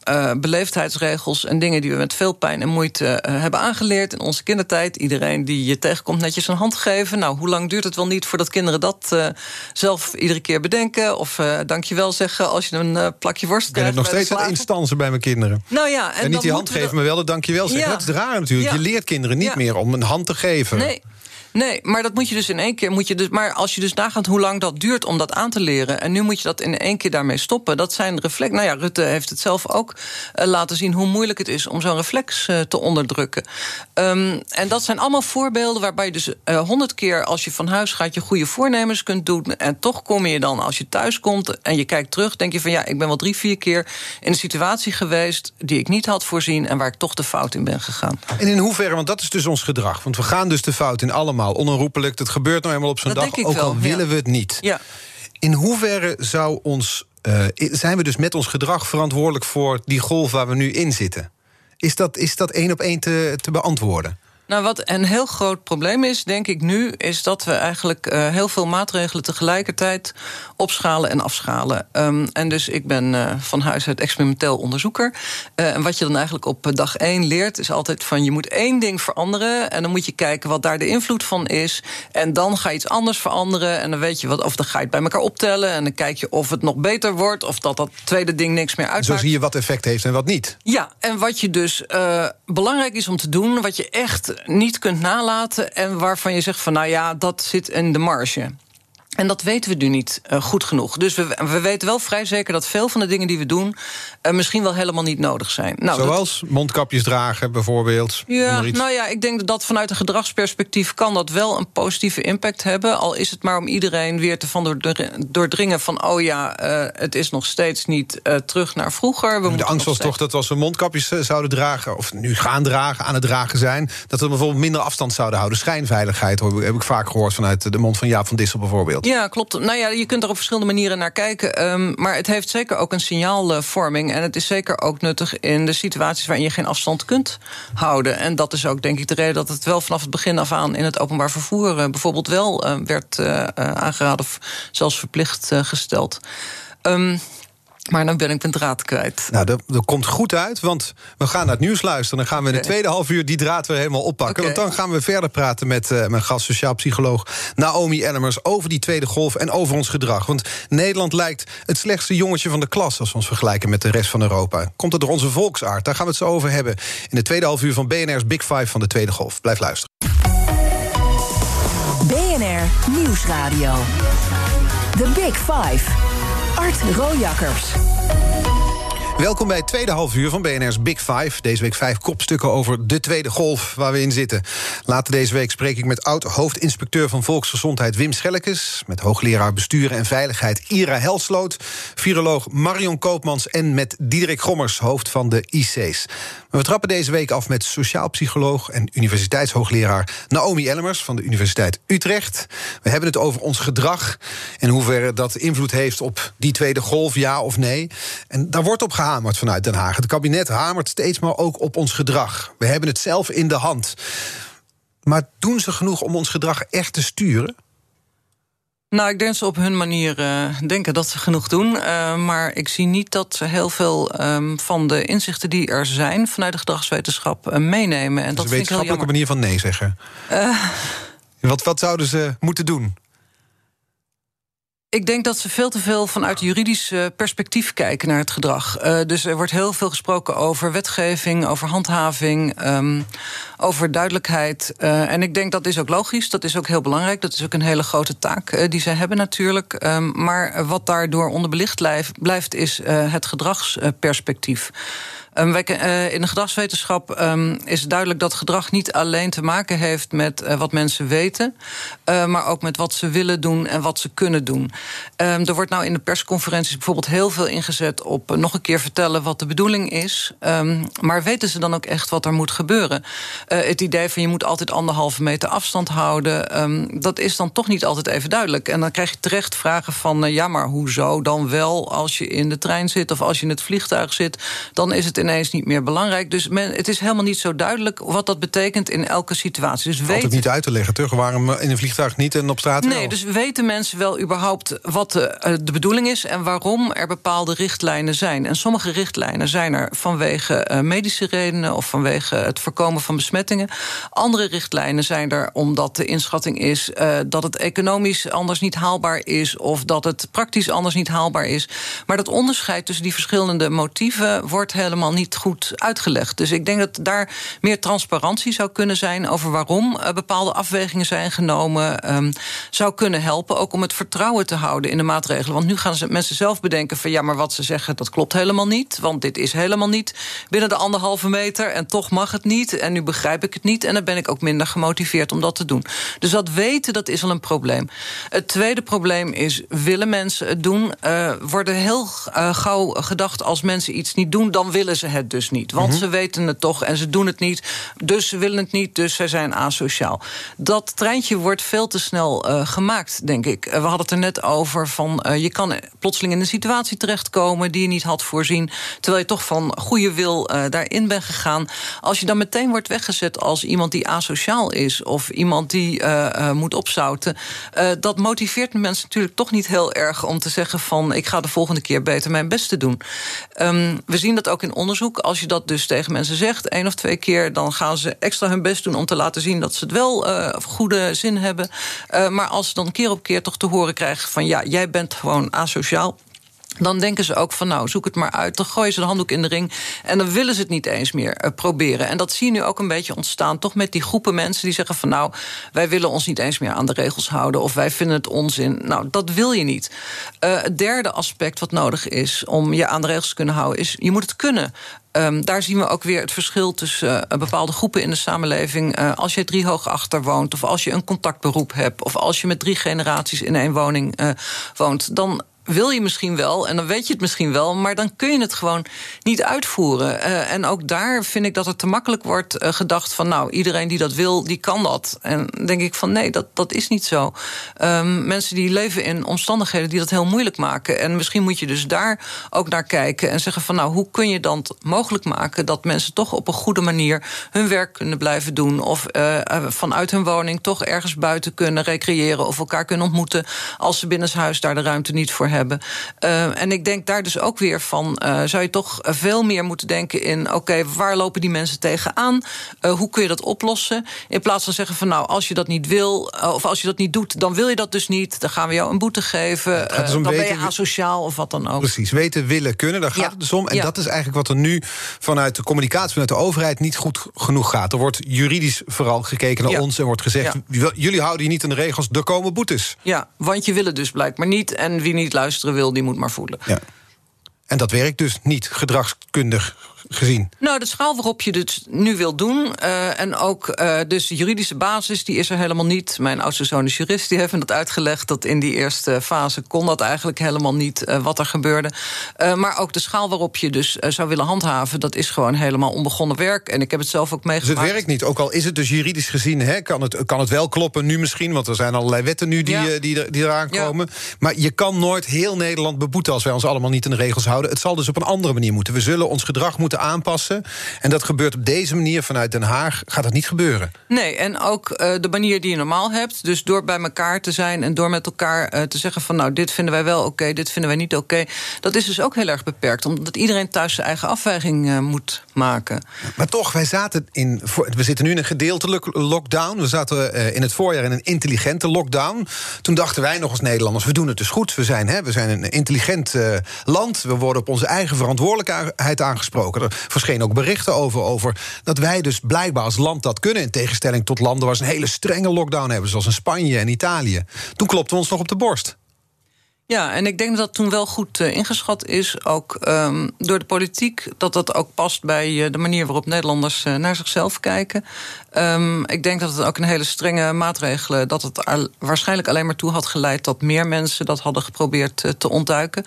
uh, beleefdheidsregels en dingen die we met veel pijn en moeite uh, hebben aangeleerd in onze kindertijd. Iedereen die je tegenkomt netjes een hand geven. Nou, hoe lang duurt het wel niet voordat kinderen dat uh, zelf iedere keer bedenken? Of dankjewel zeggen als je een plakje worst krijgt. Ik ben nog steeds aan instansen bij mijn kinderen. Nou ja, en, en niet die hand geven, maar wel de dankjewel zeggen. Ja. Dat is raar natuurlijk. Ja. Je leert kinderen niet ja. meer om een hand te geven. Nee. Nee, maar dat moet je dus in één keer. Moet je dus, maar als je dus nagaat hoe lang dat duurt om dat aan te leren. En nu moet je dat in één keer daarmee stoppen. Dat zijn reflex. Nou ja, Rutte heeft het zelf ook uh, laten zien hoe moeilijk het is om zo'n reflex uh, te onderdrukken. Um, en dat zijn allemaal voorbeelden waarbij je dus honderd uh, keer als je van huis gaat je goede voornemens kunt doen. En toch kom je dan als je thuis komt en je kijkt terug, denk je van ja, ik ben wel drie, vier keer in een situatie geweest die ik niet had voorzien en waar ik toch de fout in ben gegaan. En in hoeverre, want dat is dus ons gedrag. Want we gaan dus de fout in allemaal allemaal onherroepelijk. Dat gebeurt nou eenmaal op zo'n dag, ook wel, al willen we het niet. Ja. In hoeverre zou ons, uh, zijn we dus met ons gedrag verantwoordelijk voor die golf waar we nu in zitten? Is dat, is dat één op één te, te beantwoorden? Nou, wat een heel groot probleem is, denk ik nu, is dat we eigenlijk uh, heel veel maatregelen tegelijkertijd opschalen en afschalen. Um, en dus ik ben uh, van huis uit experimenteel onderzoeker. Uh, en wat je dan eigenlijk op dag één leert, is altijd van je moet één ding veranderen. En dan moet je kijken wat daar de invloed van is. En dan ga je iets anders veranderen. En dan weet je wat, of dan ga je het bij elkaar optellen. En dan kijk je of het nog beter wordt, of dat dat tweede ding niks meer uitmaakt. Zo zie je wat effect heeft en wat niet. Ja, en wat je dus belangrijk is om te doen, wat je echt niet kunt nalaten en waarvan je zegt van nou ja, dat zit in de marge. En dat weten we nu niet uh, goed genoeg. Dus we, we weten wel vrij zeker dat veel van de dingen die we doen... Uh, misschien wel helemaal niet nodig zijn. Nou, Zoals dat... mondkapjes dragen bijvoorbeeld? Ja, nou ja, ik denk dat, vanuit een gedragsperspectief... kan dat wel een positieve impact hebben. Al is het maar om iedereen weer te van doordringen van... oh ja, uh, het is nog steeds niet terug naar vroeger. We de angst was toch dat als we mondkapjes zouden dragen... of nu gaan dragen, aan het dragen zijn... dat we bijvoorbeeld minder afstand zouden houden. Schijnveiligheid heb ik vaak gehoord vanuit de mond van Jaap van Dissel bijvoorbeeld. Ja, klopt. Nou ja, je kunt er op verschillende manieren naar kijken. Um, maar het heeft zeker ook een signaalvorming. En het is zeker ook nuttig in de situaties waarin je geen afstand kunt houden. En dat is ook denk ik de reden dat het wel vanaf het begin af aan in het openbaar vervoer uh, bijvoorbeeld wel uh, werd uh, aangeraden of zelfs verplicht gesteld. Um, maar dan ben ik mijn draad kwijt. Nou, dat, dat, komt goed uit, want we gaan naar het nieuws luisteren. Dan gaan we in de tweede half uur die draad weer helemaal oppakken. Want dan gaan we verder praten met uh, mijn gast, sociaal psycholoog Naomi Ellemers... over die tweede golf en over ons gedrag. Want Nederland lijkt het slechtste jongetje van de klas... als we ons vergelijken met de rest van Europa. Komt het door onze volksaard? Daar gaan we het zo over hebben... in de tweede half uur van BNR's Big Five van de tweede golf. Blijf luisteren. BNR Nieuwsradio. The Big Five. Art Rojakkers. Welkom bij het tweede half uur van BNR's Big Five. Deze week vijf kopstukken over de tweede golf waar we in zitten. Later deze week spreek ik met oud-hoofdinspecteur van Volksgezondheid Wim Schellekes... met hoogleraar bestuur en veiligheid Ira Helsloot... viroloog Marion Koopmans en met Diederik Gommers, hoofd van de IC's. we trappen deze week af met sociaal psycholoog... en universiteitshoogleraar Naomi Ellemers van de Universiteit Utrecht. We hebben het over ons gedrag en hoeverre dat invloed heeft op die tweede golf, ja of nee. En daar wordt op gehaald gehamerd vanuit Den Haag. Het kabinet hamert steeds maar ook op ons gedrag. We hebben het zelf in de hand. Maar doen ze genoeg om ons gedrag echt te sturen? Nou, ik denk dat ze op hun manier uh, denken dat ze genoeg doen. Uh, maar ik zie niet dat ze heel veel um, van de inzichten die er zijn vanuit de gedragswetenschap uh, meenemen. En dat is een wetenschappelijke manier van nee zeggen. wat, wat zouden ze moeten doen? Ik denk dat ze veel te veel vanuit juridisch perspectief kijken naar het gedrag. Uh, dus er wordt heel veel gesproken over wetgeving, over handhaving, um, over duidelijkheid. Uh, en ik denk dat is ook logisch, dat is ook heel belangrijk. Dat is ook een hele grote taak uh, die ze hebben natuurlijk. Um, maar wat daardoor onderbelicht blijft, blijft is het gedragsperspectief. Um, wij, uh, in de gedragswetenschap um, is duidelijk dat gedrag niet alleen te maken heeft met uh, wat mensen weten, uh, maar ook met wat ze willen doen en wat ze kunnen doen. Um, er wordt nou in de persconferenties bijvoorbeeld heel veel ingezet op nog een keer vertellen wat de bedoeling is. maar weten ze dan ook echt wat er moet gebeuren? het idee van je moet altijd anderhalve meter afstand houden, dat is dan toch niet altijd even duidelijk. En dan krijg je terecht vragen van ja, maar hoezo dan wel als je in de trein zit of als je in het vliegtuig zit, dan is het ineens niet meer belangrijk. Dus men, het is helemaal niet zo duidelijk wat dat betekent in elke situatie. Dus weten... het niet uit te leggen, toch? Waarom in een vliegtuig niet en op straat Nee, dus weten mensen wel überhaupt wat de, eh, de, bedoeling is... en waarom er bepaalde richtlijnen zijn. En sommige richtlijnen zijn er vanwege medische redenen... of vanwege het voorkomen van besmettingen. Andere richtlijnen zijn er omdat de inschatting is... Uh, dat het economisch anders niet haalbaar is... of dat het praktisch anders niet haalbaar is. Maar dat onderscheid tussen die verschillende motieven... wordt helemaal niet goed uitgelegd. Dus ik denk dat daar meer transparantie zou kunnen zijn over waarom uh, bepaalde afwegingen zijn genomen. Um, zou kunnen helpen ook om het vertrouwen te houden in de maatregelen. Want nu gaan ze mensen zelf bedenken van ja, maar wat ze zeggen, dat klopt helemaal niet. Want dit is helemaal niet binnen de anderhalve meter en toch mag het niet. En nu begrijp ik het niet en dan ben ik ook minder gemotiveerd om dat te doen. Dus dat weten, dat is al een probleem. Het tweede probleem is, willen mensen het doen? Uh, worden heel uh, gauw gedacht als mensen iets niet doen, dan willen ze ze het dus niet. Want mhm. ze weten het toch en ze doen het niet. Dus ze willen het niet, dus zij zijn asociaal. Dat treintje wordt veel te snel uh, gemaakt, denk ik. Uh, we hadden het er net over van uh, je kan plotseling in een situatie terechtkomen die je niet had voorzien. Terwijl je toch van goede wil daarin bent gegaan. Als je dan meteen wordt weggezet als iemand die asociaal is of iemand die moet opzouten, dat motiveert mensen natuurlijk toch niet heel erg om te zeggen van ik ga de volgende keer beter mijn best te doen. Um, we zien dat ook in onderzoek Als je dat dus tegen mensen zegt, één of twee keer... dan gaan ze extra hun best doen om te laten zien... dat ze het wel uh, goede zin hebben. Uh, maar als ze dan keer op keer toch te horen krijgen van... ja, jij bent gewoon asociaal dan denken ze ook van nou, zoek het maar uit. Dan gooien ze de handdoek in de ring. En dan willen ze het niet eens meer uh, proberen. En dat zie je nu ook een beetje ontstaan. Toch met die groepen mensen die zeggen van nou, wij willen ons niet eens meer aan de regels houden. Of wij vinden het onzin. Nou, dat wil je niet. Uh, het derde aspect wat nodig is om je aan de regels te kunnen houden, is je moet het kunnen. Um, daar zien we ook weer het verschil tussen uh, bepaalde groepen in de samenleving. Als je drie hoog achter woont, of als je een contactberoep hebt, of als je met drie generaties in één woning woont, dan wil je misschien wel en dan weet je het misschien wel, maar dan kun je het gewoon niet uitvoeren. Uh, en ook daar vind ik dat het te makkelijk wordt uh, gedacht van, nou, iedereen die dat wil, die kan dat. En denk ik van, nee, dat, dat is niet zo. Um, mensen die leven in omstandigheden die dat heel moeilijk maken. En misschien moet je dus daar ook naar kijken en zeggen van, nou, hoe kun je dan mogelijk maken dat mensen toch op een goede manier hun werk kunnen blijven doen of uh, vanuit hun woning toch ergens buiten kunnen recreëren of elkaar kunnen ontmoeten als ze binnenshuis daar de ruimte niet voor hebben. Uh, en ik denk daar dus ook weer van, uh, zou je toch veel meer moeten denken in, oké, okay, waar lopen die mensen tegenaan? Uh, hoe kun je dat oplossen? In plaats van zeggen van, nou, als je dat niet wil, of als je dat niet doet, dan wil je dat dus niet. Dan gaan we jou een boete geven. Ja, dus dan weten, ben je asociaal of wat dan ook. Precies, weten, willen, kunnen, daar gaat ja. het dus om. En ja. dat is eigenlijk wat er nu vanuit de communicatie, vanuit de overheid niet goed genoeg gaat. Er wordt juridisch vooral gekeken naar ons en wordt gezegd, jullie houden je niet aan de regels, er komen boetes. Ja, want je wil het dus blijkbaar niet. En wie niet luisteren wil, die moet maar voelen. Ja. En dat werkt dus niet gedragskundig gezien? Nou, de schaal waarop je het nu wil doen. Uh, en ook uh, dus de juridische basis, die is er helemaal niet. Mijn oudste zoon is jurist, die heeft me dat uitgelegd... dat in die eerste fase kon dat eigenlijk helemaal niet uh, wat er gebeurde. maar ook de schaal waarop je dus zou willen handhaven... dat is gewoon helemaal onbegonnen werk. En ik heb het zelf ook meegemaakt. Dus het werkt niet, ook al is het dus juridisch gezien... Hè, kan, het, kan het wel kloppen nu misschien... want er zijn allerlei wetten nu die, ja. die, die eraan komen. Ja. Maar je kan nooit heel Nederland beboeten... als wij ons allemaal niet in de regels houden. Het zal dus op een andere manier moeten. We zullen ons gedrag moeten aanpassen. En dat gebeurt op deze manier vanuit Den Haag. Gaat dat niet gebeuren? Nee, en ook uh, de manier die je normaal hebt. Dus door bij elkaar te zijn en door met elkaar uh, te zeggen van... nou, dit vinden wij wel oké, dit vinden wij niet oké. Dat is dus ook heel erg beperkt. Omdat iedereen thuis zijn eigen afweging uh, moet maken. Maar toch, wij zaten in... We zitten nu in een gedeeltelijke lockdown. We zaten in het voorjaar in een intelligente lockdown. Toen dachten wij nog als Nederlanders, we doen het dus goed. We zijn, hè, we zijn een intelligent land. We worden op onze eigen verantwoordelijkheid aangesproken. Er verschenen ook berichten over, over dat wij dus blijkbaar als land dat kunnen... in tegenstelling tot landen waar ze een hele strenge lockdown hebben... zoals in Spanje en Italië. Toen klopten we ons nog op de borst. Ja, en ik denk dat dat toen wel goed uh, ingeschat is, ook um, door de politiek. Dat dat ook past bij uh, de manier waarop Nederlanders uh, naar zichzelf kijken. Um, ik denk dat het ook een hele strenge maatregelen... dat het al, waarschijnlijk alleen maar toe had geleid... dat meer mensen dat hadden geprobeerd te ontduiken.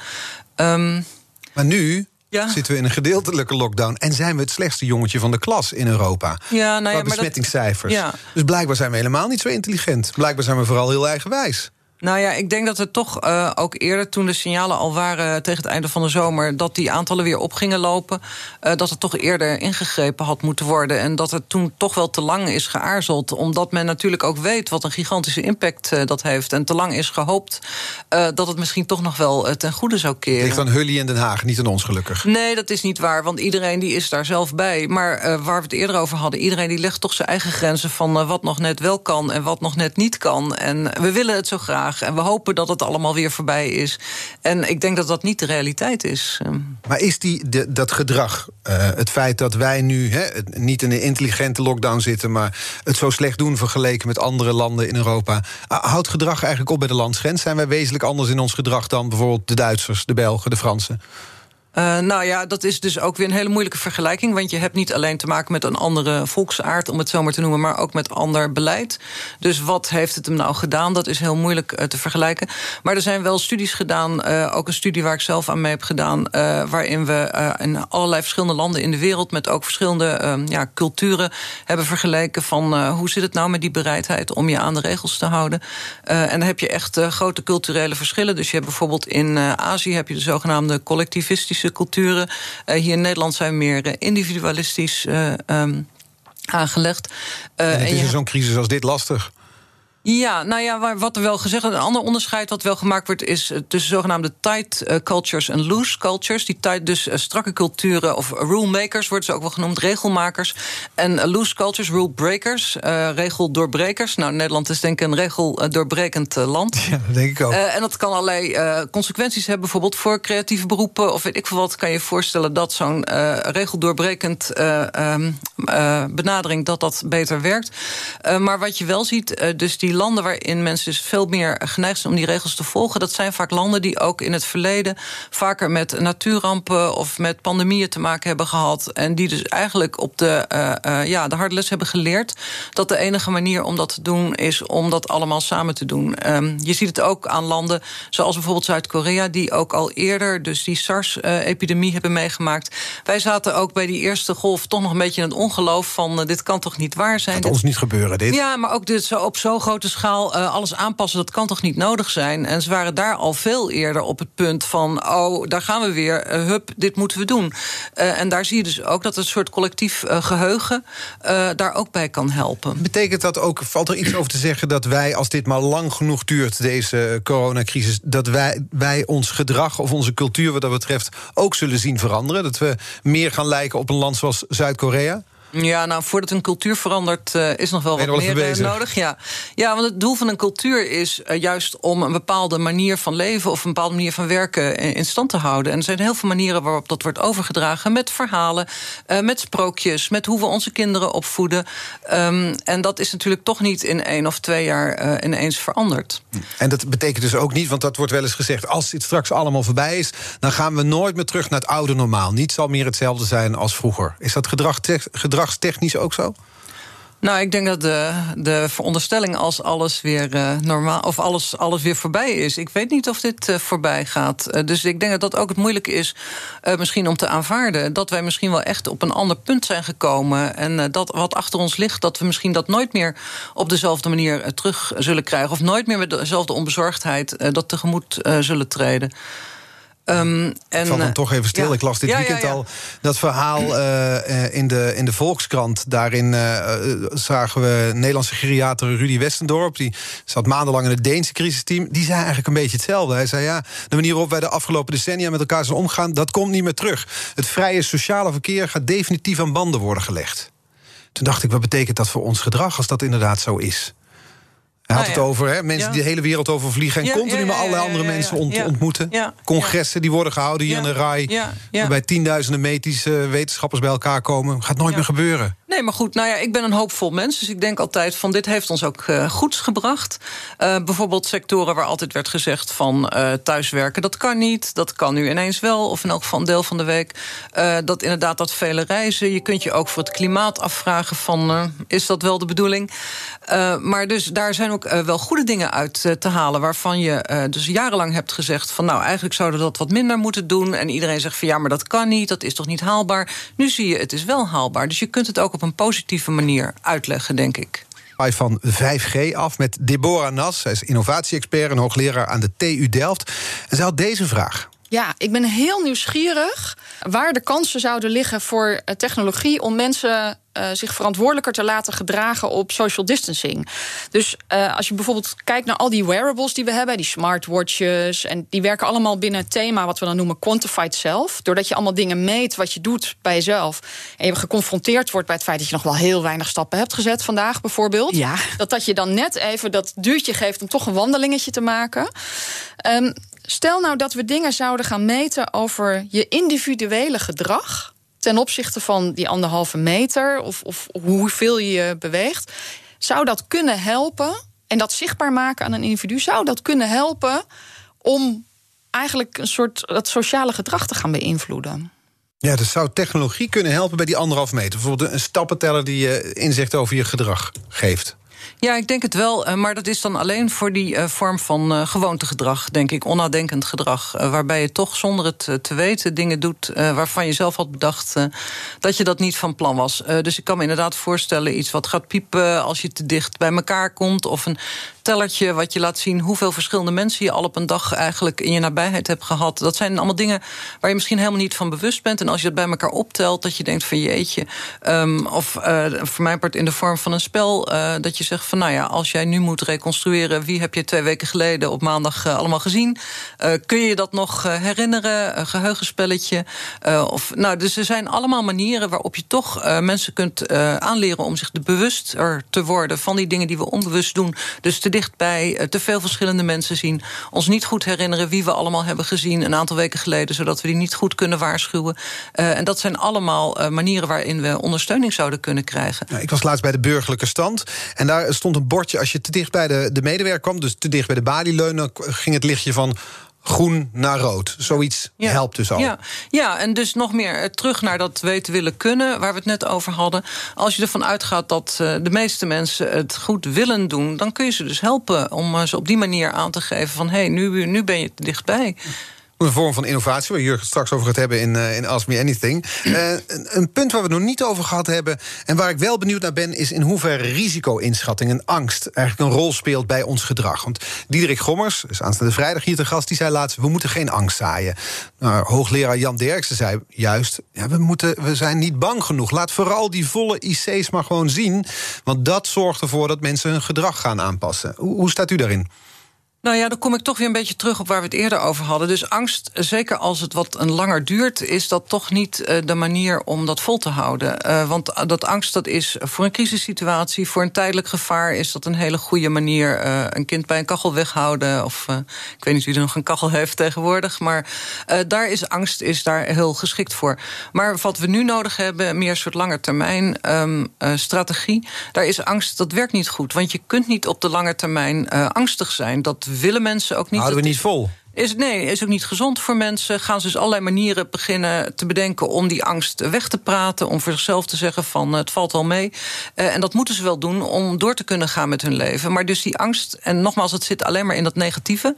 Um, maar nu ja. zitten we in een gedeeltelijke lockdown... en zijn we het slechtste jongetje van de klas in Europa. Ja, nou ja, besmettingscijfers. Dat, ja. Dus blijkbaar zijn we helemaal niet zo intelligent. Blijkbaar zijn we vooral heel eigenwijs. Nou ja, ik denk dat het toch uh, ook eerder, toen de signalen al waren tegen het einde van de zomer, dat die aantallen weer op gingen lopen, uh, dat het toch eerder ingegrepen had moeten worden. En dat het toen toch wel te lang is geaarzeld, omdat men natuurlijk ook weet wat een gigantische impact uh, dat heeft. En te lang is gehoopt dat het misschien toch nog wel ten goede zou keren. Het ligt aan Hully in Den Haag, niet aan ons gelukkig. Nee, dat is niet waar, want iedereen die is daar zelf bij. Maar waar we het eerder over hadden, iedereen die legt toch zijn eigen grenzen van wat nog net wel kan en wat nog net niet kan. En we willen het zo graag. En we hopen dat het allemaal weer voorbij is. En ik denk dat dat niet de realiteit is. Ehm. Maar is die, dat gedrag, uh, het feit dat wij nu niet in een intelligente lockdown zitten... maar het zo slecht doen vergeleken met andere landen in Europa... houdt gedrag eigenlijk op bij de landsgrens? Zijn wij wezenlijk anders in ons gedrag dan bijvoorbeeld de Duitsers, de Belgen, de Fransen? Uh, nou ja, dat is dus ook weer een hele moeilijke vergelijking. Want je hebt niet alleen te maken met een andere volksaard, om het zo maar te noemen, maar ook met ander beleid. Dus wat heeft het hem nou gedaan? Dat is heel moeilijk uh, te vergelijken. Maar er zijn wel studies gedaan, uh, ook een studie waar ik zelf aan mee heb gedaan, waarin we in allerlei verschillende landen in de wereld met ook verschillende ja, culturen hebben vergeleken van hoe zit het nou met die bereidheid om je aan de regels te houden. en dan heb je echt grote culturele verschillen. Dus je hebt bijvoorbeeld in Azië heb je de zogenaamde collectivistische culturen. Uh, hier in Nederland zijn meer uh, individualistisch uh, um, aangelegd. en het is in zo'n crisis als dit lastig. Ja, nou ja, wat er wel gezegd wordt, een ander onderscheid wat wel gemaakt wordt, is eh, tussen zogenaamde tight eh, cultures en loose cultures. Die tight, dus uh, strakke culturen, of rule makers worden ze ook wel genoemd, regelmakers. En loose cultures, rule breakers, uh, regeldoorbrekers. Nou, Nederland is denk ik een regeldoorbrekend land. Ja, dat denk ik ook. en dat kan allerlei consequenties hebben, bijvoorbeeld voor creatieve beroepen, of weet ik veel wat. Kan je voorstellen dat zo'n regeldoorbrekend ehm, benadering dat dat beter werkt. maar wat je wel ziet, dus die landen waarin mensen dus veel meer geneigd zijn om die regels te volgen, dat zijn vaak landen die ook in het verleden vaker met natuurrampen of met pandemieën te maken hebben gehad. En die dus eigenlijk op de, uh, uh, ja, de harde les hebben geleerd dat de enige manier om dat te doen is om dat allemaal samen te doen. Um, je ziet het ook aan landen zoals bijvoorbeeld Zuid-Korea, die ook al eerder dus die SARS-epidemie hebben meegemaakt. Wij zaten ook bij die eerste golf toch nog een beetje in het ongeloof van uh, dit kan toch niet waar zijn. Gaat ons niet gebeuren, dit. Ja, maar ook dit zo op zo'n grote schaal uh, alles aanpassen, dat kan toch niet nodig zijn? En ze waren daar al veel eerder op het punt van: oh, daar gaan we weer, uh, hup, dit moeten we doen. Uh, en daar zie je dus ook dat een soort collectief geheugen daar ook bij kan helpen. Betekent dat ook, valt er iets over te zeggen dat wij, als dit maar lang genoeg duurt, deze coronacrisis, dat wij, wij ons gedrag of onze cultuur wat dat betreft ook zullen zien veranderen? Dat we meer gaan lijken op een land zoals Zuid-Korea? Ja, nou, voordat een cultuur verandert, uh, is nog wel wat meer uh, nodig. Ja. ja, want het doel van een cultuur is uh, juist om een bepaalde manier van leven of een bepaalde manier van werken in stand te houden. En er zijn heel veel manieren waarop dat wordt overgedragen: met verhalen, met sprookjes, met hoe we onze kinderen opvoeden. Um, en dat is natuurlijk toch niet in één of twee jaar ineens veranderd. En dat betekent dus ook niet, want dat wordt wel eens gezegd: als dit straks allemaal voorbij is, dan gaan we nooit meer terug naar het oude normaal. Niets zal meer hetzelfde zijn als vroeger. Is dat gedrag, gedrag gedragstechnisch ook zo? Nou, ik denk dat de, de veronderstelling als alles weer uh, normaal of alles, alles weer voorbij is. Ik weet niet of dit uh, voorbij gaat. Uh, dus ik denk dat dat ook het moeilijke is, misschien om te aanvaarden. Dat wij misschien wel echt op een ander punt zijn gekomen. En dat wat achter ons ligt, dat we misschien dat nooit meer op dezelfde manier terug zullen krijgen. Of nooit meer met dezelfde onbezorgdheid dat tegemoet zullen treden. Um, en, ik val dan toch even stil. Ja. Ik las dit ja, weekend ja, al dat verhaal uh, in, de, in de Volkskrant. Daarin uh, zagen we Nederlandse geriater Rudy Westendorp. Die zat maandenlang in het Deense crisisteam. Die zei eigenlijk een beetje hetzelfde. Hij zei ja, de manier waarop wij de afgelopen decennia met elkaar zijn omgaan... dat komt niet meer terug. Het vrije sociale verkeer gaat definitief aan banden worden gelegd. Toen dacht ik, wat betekent dat voor ons gedrag als dat inderdaad zo is? Hij had nou het over hè, mensen die de hele wereld over vliegen... en continu met allerlei andere mensen ontmoeten. Congressen die worden gehouden hier in de RAI... waarbij tienduizenden medische wetenschappers bij elkaar komen. Gaat nooit meer gebeuren. Nee, maar goed, nou ja, ik ben een hoopvol mens. Dus ik denk altijd van dit heeft ons ook uh, goeds gebracht. Uh, bijvoorbeeld sectoren waar altijd werd gezegd van uh, thuiswerken, dat kan niet. Dat kan nu ineens wel, of in elk geval een deel van de week. dat inderdaad dat vele reizen. Je kunt je ook voor het klimaat afvragen van is dat wel de bedoeling? maar dus daar zijn ook wel goede dingen uit te halen. Waarvan je dus jarenlang hebt gezegd van nou eigenlijk zouden we dat wat minder moeten doen. En iedereen zegt van ja, maar dat kan niet, dat is toch niet haalbaar. Nu zie je, het is wel haalbaar. Dus je kunt het ook op een positieve manier uitleggen, denk ik van 5G af met Deborah Nas. Zij is innovatie-expert en hoogleraar aan de TU Delft. En zij had deze vraag. Ja, ik ben heel nieuwsgierig waar de kansen zouden liggen voor eh, technologie om mensen uh, zich verantwoordelijker te laten gedragen op social distancing. Dus uh, als je bijvoorbeeld kijkt naar al die wearables die we hebben, die smartwatches, en die werken allemaal binnen het thema wat we dan noemen quantified self. Doordat je allemaal dingen meet wat je doet bij jezelf. En je geconfronteerd wordt bij het feit dat je nog wel heel weinig stappen hebt gezet vandaag, bijvoorbeeld. Ja. Dat dat je dan net even dat duurtje geeft om toch een wandelingetje te maken. Um, stel nou dat we dingen zouden gaan meten over je individuele gedrag ten opzichte van die anderhalve meter of, of hoeveel je beweegt, zou dat kunnen helpen en dat zichtbaar maken aan een individu, zou dat kunnen helpen om eigenlijk een soort dat sociale gedrag te gaan beïnvloeden? Ja, dus zou technologie kunnen helpen bij die anderhalve meter? Bijvoorbeeld een stappenteller die je inzicht over je gedrag geeft. Ja, ik denk het wel. Eh, maar dat is dan alleen voor die uh, vorm van uh, gewoontegedrag, denk ik. Onnadenkend gedrag. waarbij je toch zonder het te weten dingen doet waarvan je zelf had bedacht dat je dat niet van plan was. dus ik kan me inderdaad voorstellen iets wat gaat piepen als je te dicht bij elkaar komt. Of een tellertje wat je laat zien hoeveel verschillende mensen je al op een dag eigenlijk in je nabijheid hebt gehad. Dat zijn allemaal dingen waar je misschien helemaal niet van bewust bent. En als je het bij elkaar optelt, dat je denkt van jeetje. Um, of uh, voor mijn part in de vorm van een spel, uh, dat je zegt van nou ja, als jij nu moet reconstrueren wie heb je twee weken geleden op maandag uh, allemaal gezien, kun je dat nog herinneren? Een geheugenspelletje. of, nou, dus er zijn allemaal manieren waarop je toch mensen kunt aanleren om zich bewuster te worden van die dingen die we onbewust doen. Dus te dichtbij, te veel verschillende mensen zien. Ons niet goed herinneren wie we allemaal hebben gezien een aantal weken geleden, zodat we die niet goed kunnen waarschuwen. Uh, en dat zijn allemaal uh, manieren waarin we ondersteuning zouden kunnen krijgen. Nou, ik was laatst bij de burgerlijke stand. En daar stond een bordje. Als je te dicht bij de, de medewerker kwam, dus te dicht bij de balie leunen, ging het lichtje van groen naar rood. Zoiets helpt dus al. Ja. ja, en dus nog meer eh, terug naar dat weten willen kunnen... waar we het net over hadden. Als je ervan uitgaat dat uh, de meeste mensen het goed willen doen... dan kun je ze dus helpen om uh, ze op die manier aan te geven van... hé, hey, nu, nu ben je te dichtbij. Een vorm van innovatie, waar Jurgen straks over gaat hebben in, uh, in Ask Me Anything. Uh, een, een, punt waar we het nog niet over gehad hebben... en waar ik wel benieuwd naar ben... is in hoeverre risico-inschatting en angst eigenlijk een rol speelt bij ons gedrag. Want Diederik Gommers, dus aanstaande vrijdag hier te gast... die zei laatst, we moeten geen angst zaaien. Nou, hoogleraar Jan Derksen zei juist... Ja, we, moeten, we zijn niet bang genoeg. Laat vooral die volle IC's maar gewoon zien. Want dat zorgt ervoor dat mensen hun gedrag gaan aanpassen. Hoe, hoe staat u daarin? Nou ja, dan kom ik toch weer een beetje terug op waar we het eerder over hadden. Dus angst, zeker als het wat een langer duurt, is dat toch niet uh, de manier om dat vol te houden. Uh, want dat angst, dat is voor een crisissituatie, voor een tijdelijk gevaar, is dat een hele goede manier. Een kind bij een kachel weghouden. Of ik weet niet wie er nog een kachel heeft tegenwoordig. Maar daar is angst is daar heel geschikt voor. Maar wat we nu nodig hebben, meer een soort langetermijn um, strategie. Daar is angst, dat werkt niet goed. Want je kunt niet op de lange termijn angstig zijn. Dat willen mensen ook niet. Houden we niet vol? Is, nee, is ook niet gezond voor mensen. Gaan ze dus allerlei manieren beginnen te bedenken om die angst weg te praten. Om voor zichzelf te zeggen van het valt wel mee. Uh, en dat moeten ze wel doen om door te kunnen gaan met hun leven. Maar dus die angst, en nogmaals, het zit alleen maar in dat negatieve.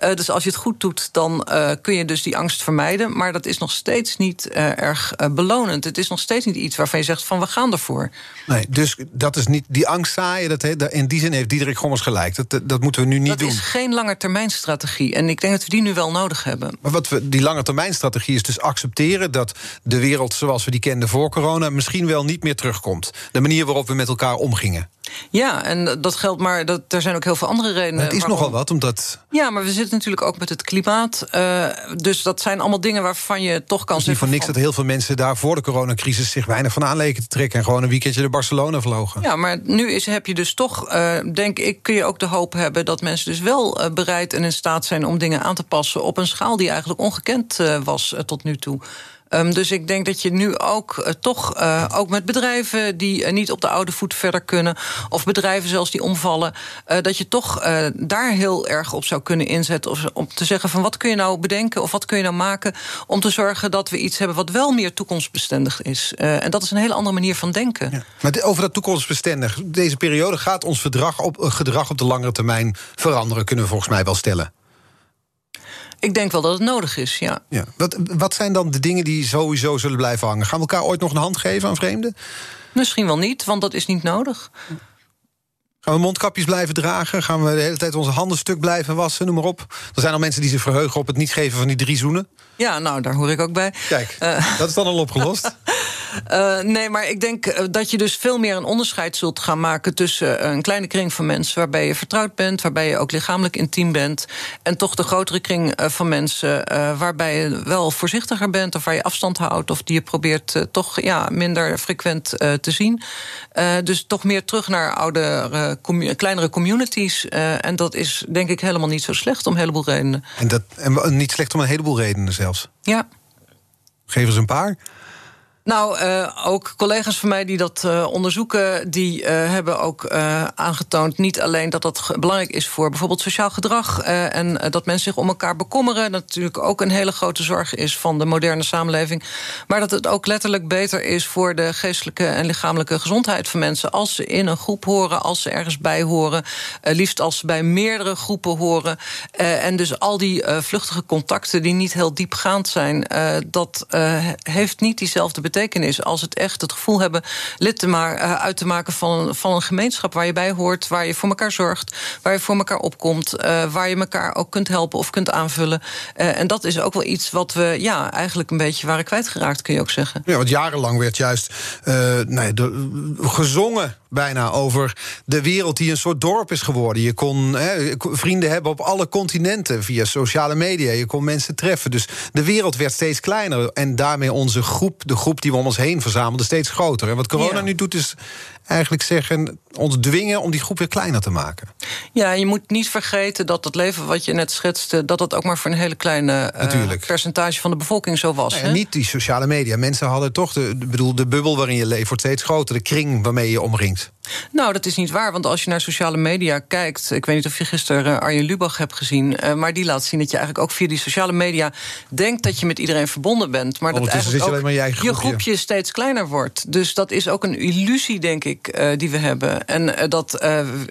Uh, dus als je het goed doet, dan uh, kun je dus die angst vermijden. Maar dat is nog steeds niet erg belonend. Het is nog steeds niet iets waarvan je zegt van we gaan ervoor. Nee, dus dat is niet die angst zaaien. Dat, in die zin heeft Diederik Gommers gelijk. Dat, dat moeten we nu niet doen. Dat is geen langetermijnstrategie. En ik denk dat we die nu wel nodig hebben. Maar wat we, die lange termijn strategie is dus accepteren dat de wereld zoals we die kenden voor corona misschien wel niet meer terugkomt. De manier waarop we met elkaar omgingen. Ja, en dat geldt, maar dat, er zijn ook heel veel andere redenen. het is waarom... nogal wat, omdat. Ja, maar we zitten natuurlijk ook met het klimaat. Uh, dus dat zijn allemaal dingen waarvan je toch kan zeggen. niet voor niks dat heel veel mensen daar voor de coronacrisis zich weinig van aanleken te trekken. En gewoon een weekendje naar Barcelona vlogen. Ja, maar nu is, heb je dus toch, uh, denk ik, kun je ook de hoop hebben dat mensen dus wel uh, bereid en in staat zijn om dingen aan te passen op een schaal die eigenlijk ongekend was tot nu toe. Um, dus ik denk dat je nu ook uh, toch, uh, ook met bedrijven die uh, niet op de oude voet verder kunnen, of bedrijven zelfs die omvallen, dat je toch daar heel erg op zou kunnen inzetten. Of, om te zeggen van wat kun je nou bedenken of wat kun je nou maken om te zorgen dat we iets hebben wat wel meer toekomstbestendig is. en dat is een hele andere manier van denken. Ja. Maar over dat toekomstbestendig, deze periode gaat ons verdrag op, gedrag op de langere termijn veranderen, kunnen we volgens mij wel stellen. Ik denk wel dat het nodig is, ja. ja. Wat, wat zijn dan de dingen die sowieso zullen blijven hangen? Gaan we elkaar ooit nog een hand geven aan vreemden? Misschien wel niet, want dat is niet nodig. Gaan we mondkapjes blijven dragen? Gaan we de hele tijd onze handen stuk blijven wassen? Noem maar op. Er zijn al mensen die zich verheugen op het niet geven van die drie zoenen. Ja, nou, daar hoor ik ook bij. Kijk, uh, dat is dan al opgelost. Uh, nee, maar ik denk uh, dat je dus veel meer een onderscheid zult gaan maken tussen een kleine kring van mensen waarbij je vertrouwd bent, waarbij je ook lichamelijk intiem bent, en toch de grotere kring van mensen waarbij je wel voorzichtiger bent of waar je afstand houdt of die je probeert toch ja, minder frequent te zien. dus toch meer terug naar oude, commu kleinere communities. en dat is denk ik helemaal niet zo slecht om een heleboel redenen. En, dat, en niet slecht om een heleboel redenen zelfs. Ja. Geef eens een paar. Nou, uh, ook collega's van mij die dat uh, onderzoeken, die uh, hebben ook aangetoond niet alleen dat dat belangrijk is voor bijvoorbeeld sociaal gedrag en dat mensen zich om elkaar bekommeren, dat natuurlijk ook een hele grote zorg is van de moderne samenleving, maar dat het ook letterlijk beter is voor de geestelijke en lichamelijke gezondheid van mensen. Als ze in een groep horen, als ze ergens bij horen, liefst als ze bij meerdere groepen horen en dus al die vluchtige contacten die niet heel diepgaand zijn, dat heeft niet diezelfde betekenis betekenis. Als het echt het gevoel hebben lid te maar, uh, uit te maken van, van een gemeenschap waar je bij hoort, waar je voor elkaar zorgt, waar je voor elkaar opkomt, uh, waar je elkaar ook kunt helpen of kunt aanvullen. Uh, en dat is ook wel iets wat we ja, eigenlijk een beetje waren kwijtgeraakt, kun je ook zeggen. Ja, want jarenlang werd juist nee, de, gezongen bijna over de wereld die een soort dorp is geworden. Je kon hè, vrienden hebben op alle continenten via sociale media. Je kon mensen treffen. Dus de wereld werd steeds kleiner. En daarmee onze groep, de groep die we om ons heen verzamelden, steeds groter. En wat corona nu doet, is eigenlijk zeggen, ons dwingen om die groep weer kleiner te maken. Ja, je moet niet vergeten dat het leven wat je net schetste, dat dat ook maar voor een hele kleine uh, percentage van de bevolking zo was. Ja, niet die sociale media. Mensen hadden toch de, bedoel, de bubbel waarin je leeft wordt steeds groter, de kring waarmee je omringt. Nou, dat is niet waar, want als je naar sociale media kijkt... ik weet niet of je gisteren uh, Arjen Lubach hebt gezien... Uh, maar die laat zien dat je eigenlijk ook via die sociale media... denkt dat je met iedereen verbonden bent... maar dat eigenlijk ook je, groepje. je, groepje. steeds kleiner wordt. Dus dat is ook een illusie, denk ik, uh, die we hebben. En dat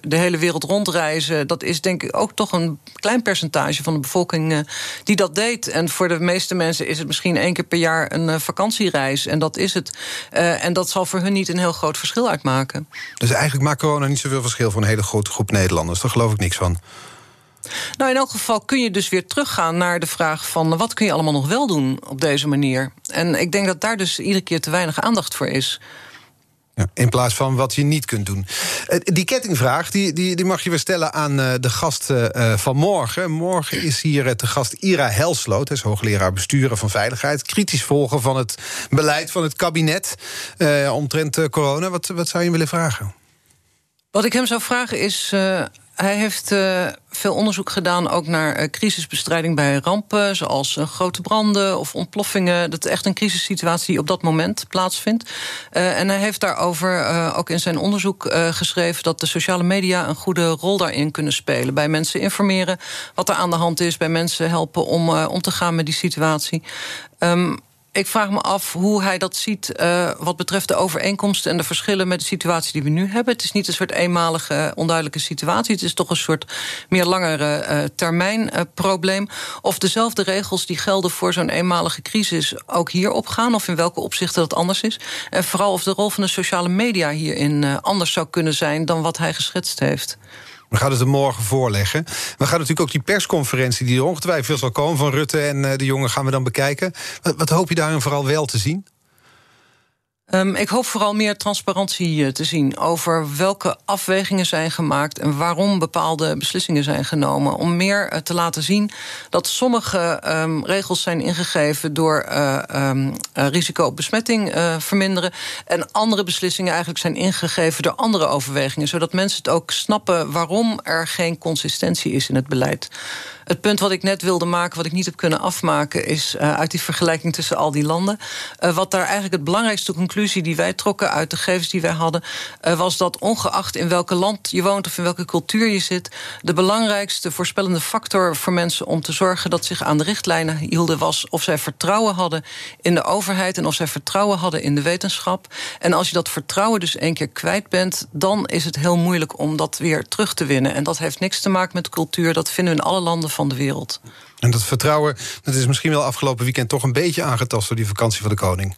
de hele wereld rondreizen... dat is denk ik ook toch een klein percentage van de bevolking... die dat deed. En voor de meeste mensen is het misschien één keer per jaar... een vakantiereis, en dat is het. en dat zal voor hun niet een heel groot verschil uitmaken. Dus eigenlijk maakt corona niet zoveel verschil voor een hele grote groep Nederlanders. Daar geloof ik niks van. Nou, in elk geval kun je dus weer teruggaan naar de vraag van wat kun je allemaal nog wel doen op deze manier. En ik denk dat daar dus iedere keer te weinig aandacht voor is. Ja, in plaats van wat je niet kunt doen. Eh, die kettingvraag die, die, die mag je weer stellen aan uh, de gast uh, van morgen. Morgen is hier de gast Ira Helsloot, is hoogleraar besturen van veiligheid. Kritisch volgen van het beleid van het kabinet omtrent corona. Wat, wat zou je willen vragen? Wat ik hem zou vragen is hij heeft uh, veel onderzoek gedaan ook naar uh, crisisbestrijding bij rampen, zoals uh, grote branden of ontploffingen. Dat is echt een crisissituatie die op dat moment plaatsvindt. en hij heeft daarover ook in zijn onderzoek geschreven dat de sociale media een goede rol daarin kunnen spelen. Bij mensen informeren wat er aan de hand is, bij mensen helpen om om te gaan met die situatie. Um, ik vraag me af hoe hij dat ziet uh, wat betreft de overeenkomsten en de verschillen met de situatie die we nu hebben. Het is niet een soort eenmalige, onduidelijke situatie. Het is toch een soort meer langere uh, termijn uh, probleem. Of dezelfde regels die gelden voor zo'n eenmalige crisis ook hier opgaan, of in welke opzichten dat anders is. En vooral of de rol van de sociale media hierin anders zou kunnen zijn dan wat hij geschetst heeft. We gaan het er morgen voorleggen. We gaan natuurlijk ook die persconferentie die er ongetwijfeld zal komen van Rutte en eh, de jongen gaan we dan bekijken. Wat, wat hoop je daarin vooral wel te zien? Um, ik hoop vooral meer transparantie uh, te zien over welke afwegingen zijn gemaakt en waarom bepaalde beslissingen zijn genomen. Om meer uh, te laten zien dat sommige um, regels zijn ingegeven door uh, um, risico op besmetting verminderen. En andere beslissingen eigenlijk zijn ingegeven door andere overwegingen. Zodat mensen het ook snappen waarom er geen consistentie is in het beleid. Het punt wat ik net wilde maken, wat ik niet heb kunnen afmaken, is uh, uit die vergelijking tussen al die landen. Uh, wat daar eigenlijk het belangrijkste conclusie die wij trokken uit de gegevens die wij hadden, uh, was dat ongeacht in welk land je woont of in welke cultuur je zit, de belangrijkste voorspellende factor voor mensen om te zorgen dat zich aan de richtlijnen hielden was of zij vertrouwen hadden in de overheid en of zij vertrouwen hadden in de wetenschap. En als je dat vertrouwen dus één keer kwijt bent, dan is het heel moeilijk om dat weer terug te winnen. En dat heeft niks te maken met cultuur. Dat vinden we in alle landen van de wereld. En dat vertrouwen, dat is misschien wel afgelopen weekend toch een beetje aangetast door die vakantie van de koning.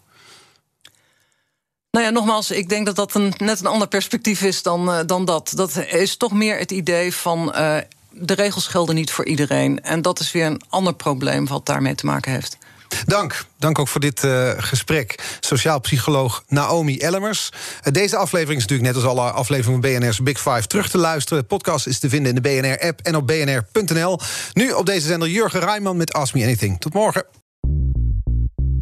Nou ja, nogmaals, ik denk dat dat een, net een ander perspectief is dan, uh, dan dat. Dat is toch meer het idee van. Uh, de regels gelden niet voor iedereen. En dat is weer een ander probleem wat daarmee te maken heeft. Dank. Dank ook voor dit uh, gesprek. Sociaal psycholoog Naomi Ellemers. Uh, deze aflevering is natuurlijk net als alle afleveringen van BNR's Big Five terug te luisteren. De podcast is te vinden in de BNR-app en op bnr.nl. Nu op deze zender Jurgen Rijman met Ask Me Anything. Tot morgen.